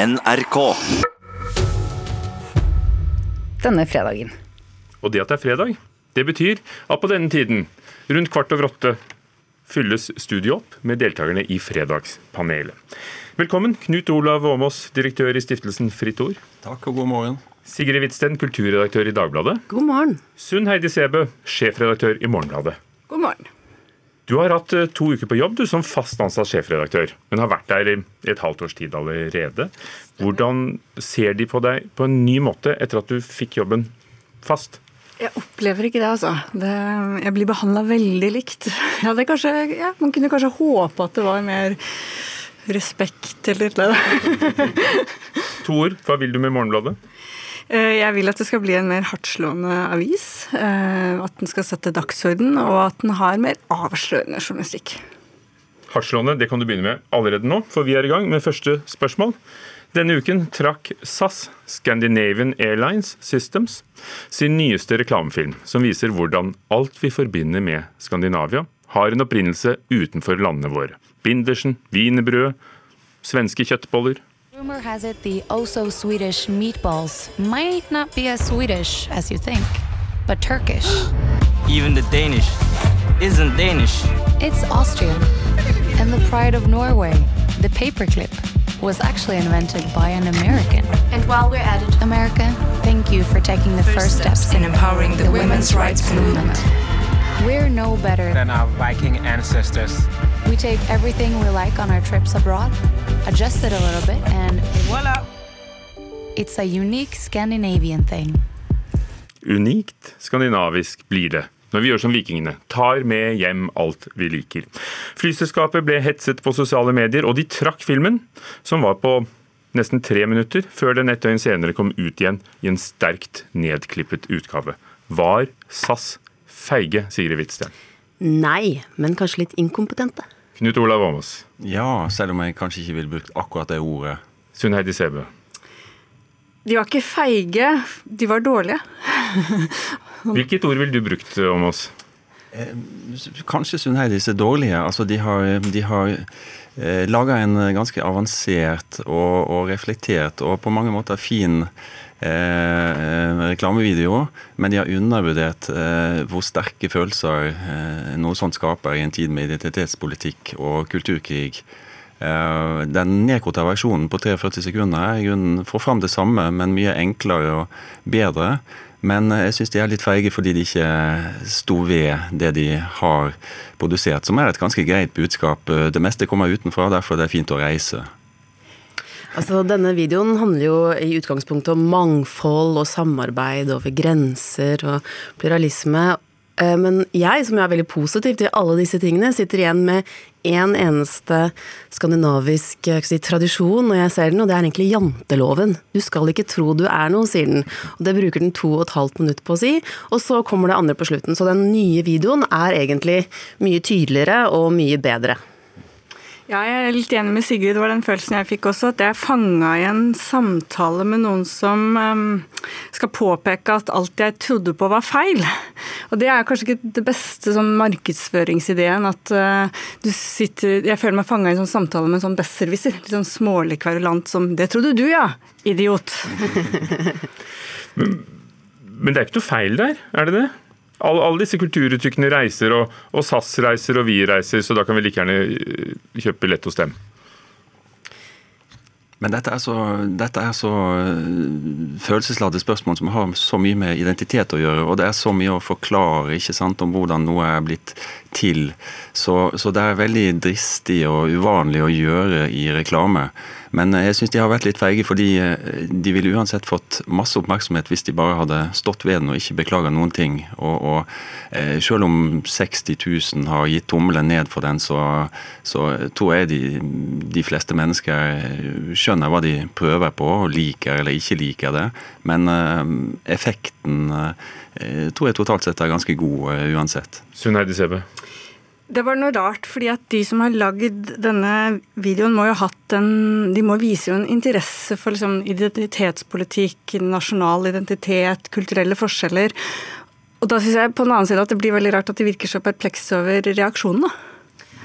NRK. Denne fredagen. Og det at det er fredag, det betyr at på denne tiden, rundt kvart over åtte, fylles studiet opp med deltakerne i Fredagspanelet. Velkommen, Knut Olav Åmås, direktør i stiftelsen Fritt Ord. Takk og god morgen. Sigrid Hvitsten, kulturredaktør i Dagbladet. God morgen. Sunn Heidi Sæbø, sjefredaktør i Morgenbladet. God morgen. Du har hatt eh, to uker på jobb du som fast ansatt sjefredaktør, men har vært der i et halvt års tid allerede. Hvordan ser de på deg på en ny måte etter at du fikk jobben fast? Jeg opplever ikke det, altså. Det, jeg blir behandla veldig likt. Ja, kanskje, ja, man kunne kanskje håpe at det var mer respekt eller noe. to ord. Hva vil du med Morgenbladet? Eh, jeg vil at det skal bli en mer hardtslående avis. Eh, at den skal sette dagsorden, og at den har mer avslørende journalistikk. Hardtslående, det kan du begynne med allerede nå, for vi er i gang med første spørsmål. Denne uken trakk SAS, Scandinavian Airlines Systems, sin nyeste reklamefilm, som viser hvordan alt vi forbinder med Skandinavia, har en opprinnelse utenfor landene våre. Bindersen, wienerbrød, svenske kjøttboller, Rumor has it the oh so Swedish meatballs might not be as Swedish as you think, but Turkish. Even the Danish isn't Danish. It's Austrian. And the pride of Norway, the paperclip, was actually invented by an American. And while we're at it, America, thank you for taking the first, first steps in empowering the, the women's, women's rights movement. movement. We're no better than our Viking ancestors. We take everything we like on our trips abroad, adjust it a little bit, and voila! It's a unique Scandinavian thing. Unikt skandinavisk blir det. Når vi gjør som vikingene, tar med hjem alt vi liker. Flyselskapet ble hetset på sosiale medier, og de trakk filmen, som var på nesten tre minutter, før den et døgn senere kom ut igjen i en sterkt nedklippet utgave. Var SAS feige, Sigrid Hvitsten? Nei, men kanskje litt inkompetente. Knut Olav Åmås. Ja, selv om jeg kanskje ikke ville brukt akkurat det ordet. Sunn Heidi Sæbø. De var ikke feige, de var dårlige. Hvilket ord ville du brukt om oss? Eh, kanskje Sunn Heidi er dårlige. Altså, de har, de har eh, laga en ganske avansert og, og reflektert og på mange måter fin Eh, reklamevideo, men de har undervurdert eh, hvor sterke følelser eh, noe sånt skaper i en tid med identitetspolitikk og kulturkrig. Eh, den nedkorta versjonen på 43 sekunder i grunnen får fram det samme, men mye enklere og bedre. Men jeg syns de er litt feige fordi de ikke sto ved det de har produsert, som er et ganske greit budskap. Det meste kommer utenfra, derfor det er fint å reise. Altså, denne videoen handler jo i utgangspunktet om mangfold og samarbeid over grenser og pluralisme. Eh, men jeg, som er veldig positiv til alle disse tingene, sitter igjen med én en eneste skandinavisk si, tradisjon når jeg ser den, og det er egentlig janteloven. Du skal ikke tro du er noe, sier den. Og Det bruker den to og et halvt minutt på å si, og så kommer det andre på slutten. Så den nye videoen er egentlig mye tydeligere og mye bedre. Ja, jeg er litt enig med Sigrid. Det var den følelsen jeg fikk også. At jeg er fanga i en samtale med noen som um, skal påpeke at alt jeg trodde på var feil. Og det er kanskje ikke det beste sånn markedsføringsideen. At uh, du sitter Jeg føler meg fanga i en sånn samtale med en sånn besserwisser. Litt sånn smålig kverulant som 'Det trodde du, ja, idiot'. men, men det er ikke noe feil der, er det det? Alle, all disse kulturuttrykkene reiser, og, og, SAS reiser, og vi reiser, så da kan vi like gjerne eh, kjøpe billett hos dem. Men dette er så, dette er så eh, følelsesladde spørsmål som har så mye med identitet å gjøre. Og det er så mye å forklare ikke sant, om hvordan noe er blitt til. Så, så det er veldig dristig og uvanlig å gjøre i reklame. Men jeg syns de har vært litt feige, fordi eh, de ville uansett fått masse oppmerksomhet hvis de bare hadde stått ved den og ikke beklaga noen ting. Og, og, eh, selv om 60 000 har gitt tommelen ned for den, så, så tror jeg de, de, fleste mennesker skjønner hva de prøver på, og liker eller ikke liker det. Men eh, effekten tror jeg totalt sett er ganske god uansett. Sunn Heidi Sebe. Det var noe rart, fordi at de som har lagd denne videoen, må jo hatt en De må vise jo en interesse for liksom identitetspolitikk, nasjonal identitet, kulturelle forskjeller. Og da syns jeg på den annen side at det blir veldig rart at de virker så perplekse over reaksjonene.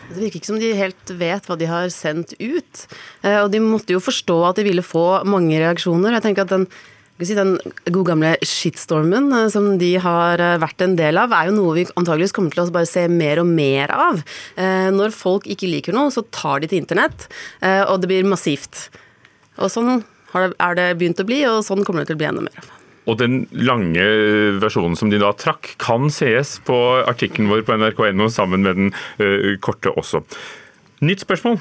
Det virker ikke som de helt vet hva de har sendt ut. Eh, og de måtte jo forstå at de ville få mange reaksjoner. Jeg tenker at den, den gode gamle shitstormen eh, som de har eh, vært en del av, er jo noe vi antageligvis kommer til å bare se mer og mer av. Når folk ikke liker noe, så tar de til internett, og det blir massivt. Og sånn er det begynt å bli, og sånn kommer det til å bli enda mer av. Og den lange versjonen som de da trakk, kan sees på artikkelen vår på nrk.no sammen med den korte også. Nytt spørsmål.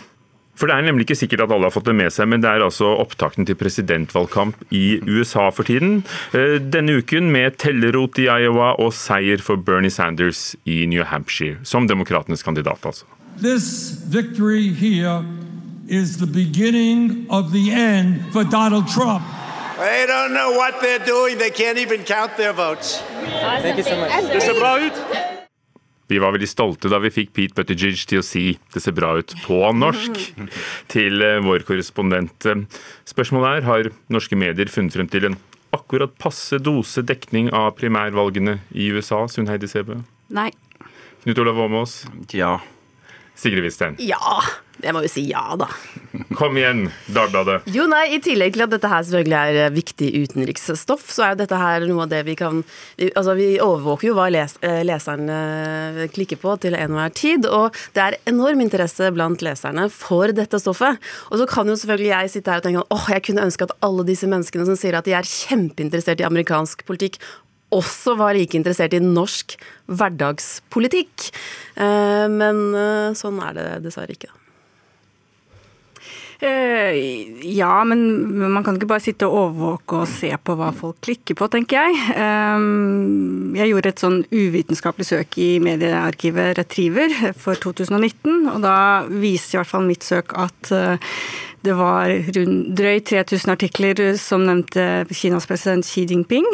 For Det er nemlig ikke sikkert at alle har fått det med seg, men det er altså opptakten til presidentvalgkamp i USA for tiden. Uh, denne uken med tellerot i Iowa og seier for Bernie Sanders i New Hampshire, som demokratenes kandidat, altså. This victory here is the beginning of the end for Donald Trump. They don't know what they're doing. They can't even count their votes. Thank you so much. Det ser bra ut. Vi var veldig stolte da vi fikk Pete Buttigieg til å si 'det ser bra ut' på norsk til eh, vår korrespondent. Spørsmålet er har norske medier funnet frem til en akkurat passe dose dekning av primærvalgene i USA, Sunn Heidi Sebø? Nei. Knut Olav Åmås? Ja. Sigrid Wisten? Ja. Jeg må jo si ja, da. Kom igjen, Dagbladet. Jo, nei, I tillegg til at dette her selvfølgelig er eh, viktig utenriksstoff, så er jo dette her noe av det vi kan Altså, vi overvåker jo hva les, eh, leserne eh, klikker på til enhver tid, og det er enorm interesse blant leserne for dette stoffet. Og så kan jo selvfølgelig jeg sitte her og tenke at åh, jeg kunne ønske at alle disse menneskene som sier at de er kjempeinteressert i amerikansk politikk, også var like interessert i norsk hverdagspolitikk. Men sånn er det dessverre ikke. Eh, ja, men man kan ikke bare sitte og overvåke og se på hva folk klikker på, tenker jeg. Eh, jeg gjorde et sånn uvitenskapelig søk i mediearkivet Retriever for 2019, og da viste i hvert fall mitt søk at eh, det var rundt drøyt 3000 artikler som nevnte Kinas president Xi Jinping.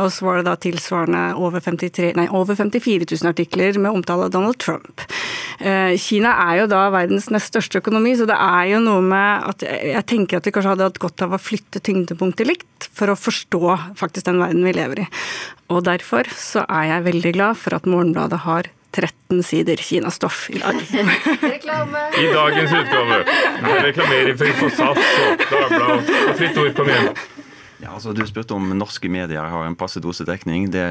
Og så var det da tilsvarende over, 53, nei, over 54 000 artikler med omtale av Donald Trump. Eh, Kina er jo da verdens nest største økonomi, så det er jo noe med at jeg tenker at vi kanskje hadde hatt godt av å flytte tyngdepunktet likt for å forstå faktisk den verden vi lever i. Og derfor så er jeg veldig glad for at Morgenbladet har 13 sider Kina-stoff i dag. I dagens utgave. Reklamerer for SAS og Dagbladet og Fritt Ord. Kom igjen. Ja, altså Du spurte om norske medier har en passe dose dekning. Det,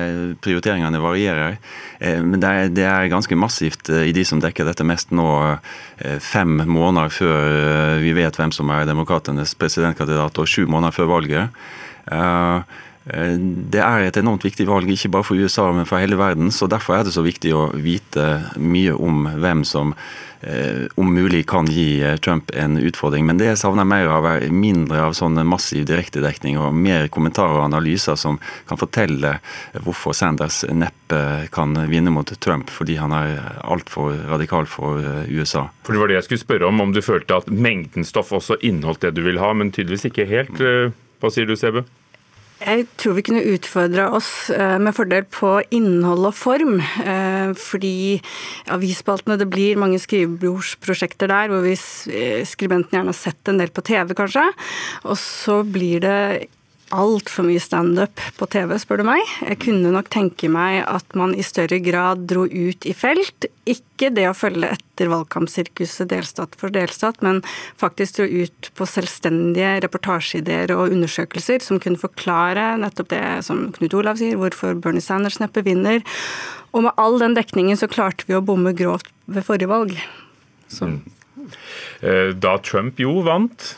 prioriteringene varierer. Eh, men det er, det er, ganske massivt eh, i de som dekker dette mest nå, eh, fem måneder før vi vet hvem som er demokratenes presidentkandidat, og sju måneder før valget. Eh, det er et enormt viktig valg, ikke bare for USA, men for hele verden. så Derfor er det så viktig å vite mye om hvem som eh, om mulig kan gi eh, Trump en utfordring. Men det jeg savner mer av, er mindre av sånn massiv direktedekning og mer kommentarer og analyser som kan fortelle hvorfor Sanders neppe kan vinne mot Trump, fordi han er altfor radikal for USA. For Det var det jeg skulle spørre om, om du følte at mengden stoff også inneholdt det du vil ha, men tydeligvis ikke helt. Hva sier du, Sebe? Jeg tror vi kunne utfordra oss eh, med fordel på innhold og form. Eh, fordi avisspaltene, det blir mange skrivebordsprosjekter der hvor vi eh, skribenten gjerne har sett en del på TV, kanskje. Og så blir det altfor mye standup på TV, spør du meg. Jeg kunne nok tenke meg at man i større grad dro ut i felt. Ikke det å følge etter valgkampsirkuset delstat for delstat, men faktisk dro ut på selvstendige reportasjeideer og undersøkelser som kunne forklare nettopp det som Knut Olav sier, hvorfor Bernie Sanders neppe vinner. Og med all den dekningen så klarte vi å bomme grovt ved forrige valg. Så. Eh, da Trump jo vant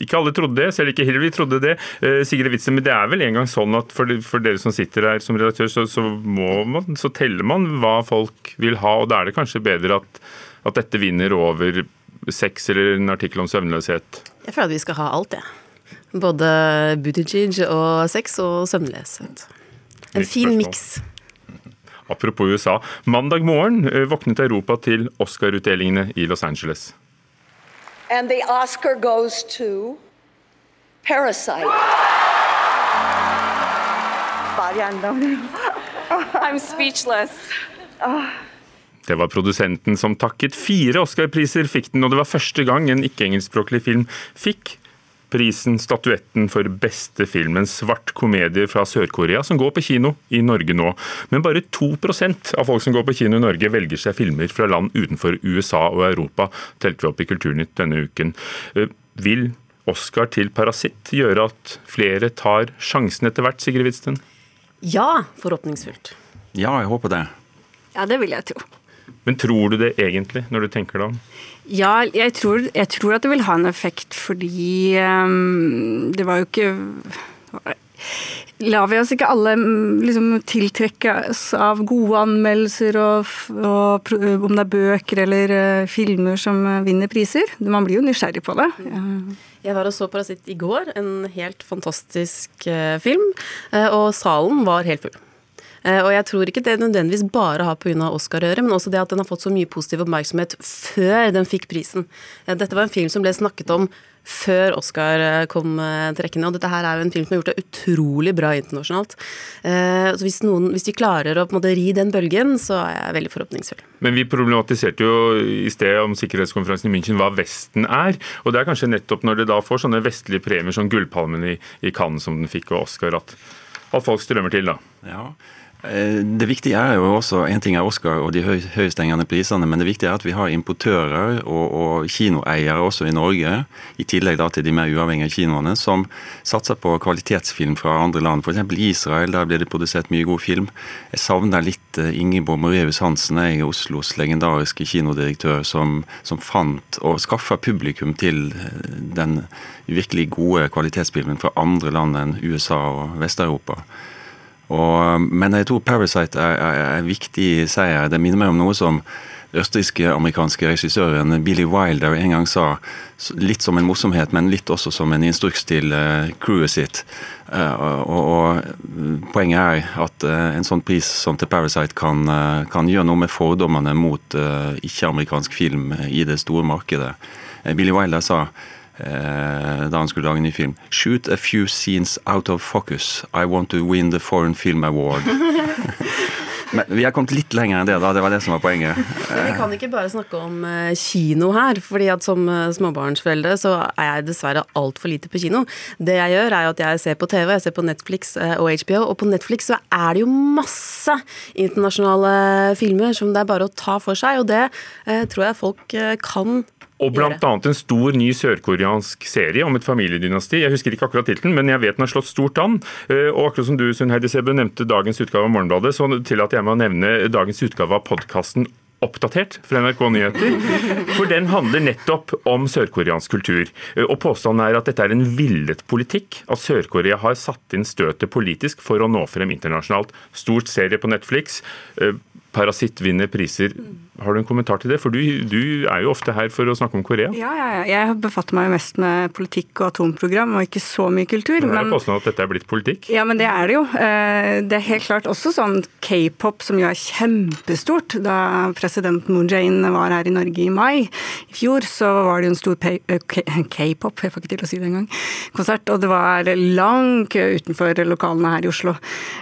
ikke alle trodde det, selv ikke Hillary trodde det. Eh, Sigrid Witzen, men det er vel en gang sånn at for, for dere som sitter her som redaktør, så, så, man, så, teller man hva folk vil ha, og da er det kanskje bedre at, at dette vinner over sex eller en artikkel om søvnløshet? Jeg føler at vi skal ha alt, jeg. Ja. Både Buttigieg og sex og søvnløshet. En fin miks. Apropos USA. Mandag morgen eh, våknet Europa til Oscar-utdelingene i Los Angeles. And the Oscar goes to Parasite. I'm speechless. Det var produsenten som takket. Fire Oscar-priser fikk den, og det var første gang en ikke-engelskspråklig film fikk prisen, statuetten for beste film, en svart komedie fra Sør-Korea som går på kino i Norge nå. Men bare 2% av folk som går på kino i Norge velger seg filmer fra land utenfor USA og Europa, telte vi opp i Kulturnytt denne uken. Eh, vil Oscar til 'Parasitt' gjøre at flere tar sjansen etter hvert, Sigrid Hvitsten? Ja, forhåpningsfullt. Ja, jeg håper det. Ja, det vil jeg tro. Men tror du det egentlig, når du tenker deg om? Ja, jeg tror, jeg tror, at det vil ha en effekt, fordi um, det var jo ikke Lar vi oss ikke alle liksom, tiltrekkes av gode anmeldelser, og, og, om det er bøker eller uh, filmer som vinner priser? Man blir jo nysgjerrig på det. Ja. Jeg var og så 'Parasitt' i går, en helt fantastisk uh, film, uh, og salen var helt full. Eh, og jeg tror ikke det nødvendigvis bare har pga. Oscar å gjøre, men også det at den har fått så mye positiv oppmerksomhet før den fikk prisen. Eh, dette var en film som ble snakket om før Oscar eh, kom trekkende, og dette her er jo en film som har gjort det utrolig bra internasjonalt. Så hvis, noen, hvis de klarer å på en måte ri den bølgen, så er jeg veldig forhåpningsfull. Men vi problematiserte jo i sted om sikkerhetskonferansen i München hva Vesten er. Og det er kanskje nettopp når det da får sånne vestlige premier som Gullpalmen i, i Cannes som den fikk, og Oscar, at, at folk strømmer til, da. Ja, det viktige er jo også, En ting er Oscar og de høy, høyestengende prisene, men det viktige er at vi har importører og, og, kinoeiere også i Norge, i tillegg da til de mer uavhengige kinoene, som satser på kvalitetsfilm fra andre land. F.eks. Israel, der blir det produsert mye god film. Jeg savner litt eh, Ingeborg Moreus Hansen, jeg er Oslos legendariske kinodirektør, som, som fant og skaffa publikum til eh, den virkelig gode kvalitetsfilmen fra andre land enn USA og Vest-Europa. Og, men jeg tror 'Parasite' er, er, en viktig seier. Det minner meg om noe som østerriksk-amerikanske regissøren Billy Wilder en gang sa, litt som en morsomhet, men litt også som en instruks til uh, crewet sitt. Uh, og, og, Poenget er at uh, en sånn pris som til 'Parasite' kan, kan gjøre noe med fordommene mot ikke-amerikansk film i det store markedet. Billy Wilder sa da han skulle lage en ny film. 'Shoot a few scenes out of focus. I want to win the Foreign Film Award'. Men vi har kommet litt lenger enn det, da. Det var det som var poenget. Men vi kan ikke bare snakke om eh, kino her. fordi at som eh, småbarnsforeldre så er jeg dessverre altfor lite på kino. Det jeg gjør, er at jeg ser på TV, jeg ser på Netflix og HBO. Og på Netflix så er det jo masse internasjonale filmer som det er bare å ta for seg. Og det eh, tror jeg folk kan og bl.a. en stor ny sørkoreansk serie om et familiedynasti. Jeg husker ikke akkurat tittelen, men jeg vet den har slått stort an. Eh, og akkurat som du Sunn Heidi Sebe, nevnte dagens utgave av Morgenbladet, så tillater jeg meg å nevne dagens utgave av podkasten Oppdatert fra NRK Nyheter. For den handler nettopp om sørkoreansk kultur. Eh, og Påstanden er at dette er en villet politikk. At Sør-Korea har satt inn støtet politisk for å nå frem internasjonalt. Stort serie på Netflix. Parasitt vinner priser. Har du en kommentar til det? For du, du, er jo ofte her for å snakke om Korea. Ja, ja, ja. Jeg befatter meg mest med politikk og atomprogram, og ikke så mye kultur. Men det er påstått at dette er blitt politikk? Ja, men det er det jo. Eh, det er helt klart også sånn k-pop, som jo er kjempestort. Da president Moon Jae-in var her i Norge i mai i fjor, så var det jo en stor eh, k-pop, jeg får ikke til å si det engang, konsert. Og det var lang kø utenfor lokalene her i Oslo.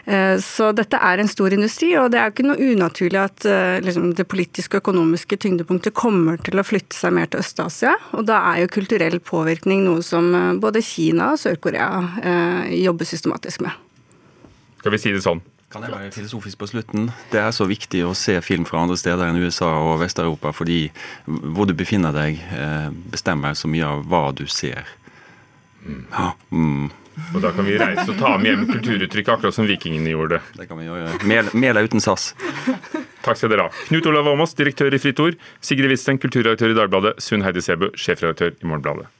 Eh, så dette er en stor industri, og det er jo ikke noe unaturlig naturlig at uh, liksom, det politiske og økonomiske tyngdepunktet kommer til å flytte seg mer til Øst-Asia. Og da er jo kulturell påvirkning noe som uh, både Kina og Sør-Korea eh, jobber systematisk med. Skal vi si det sånn? Kan jeg være filosofisk på slutten? Det er så viktig å se film fra andre steder enn USA og Vest-Europa, fordi hvor du befinner deg, bestemmer så mye av hva du ser. Mm. Ja, mm. Og da kan vi reise og ta med hjem kulturuttrykket, akkurat som vikingene gjorde. Det kan vi gjøre. Mel, mel uten sass. Takk skal dere ha. Knut Olav Åmås, direktør i Fritt Ord. Sigrid Wisten, kulturredaktør i Dagbladet. Sunn Heidi Sebu, sjefredaktør i Morgenbladet.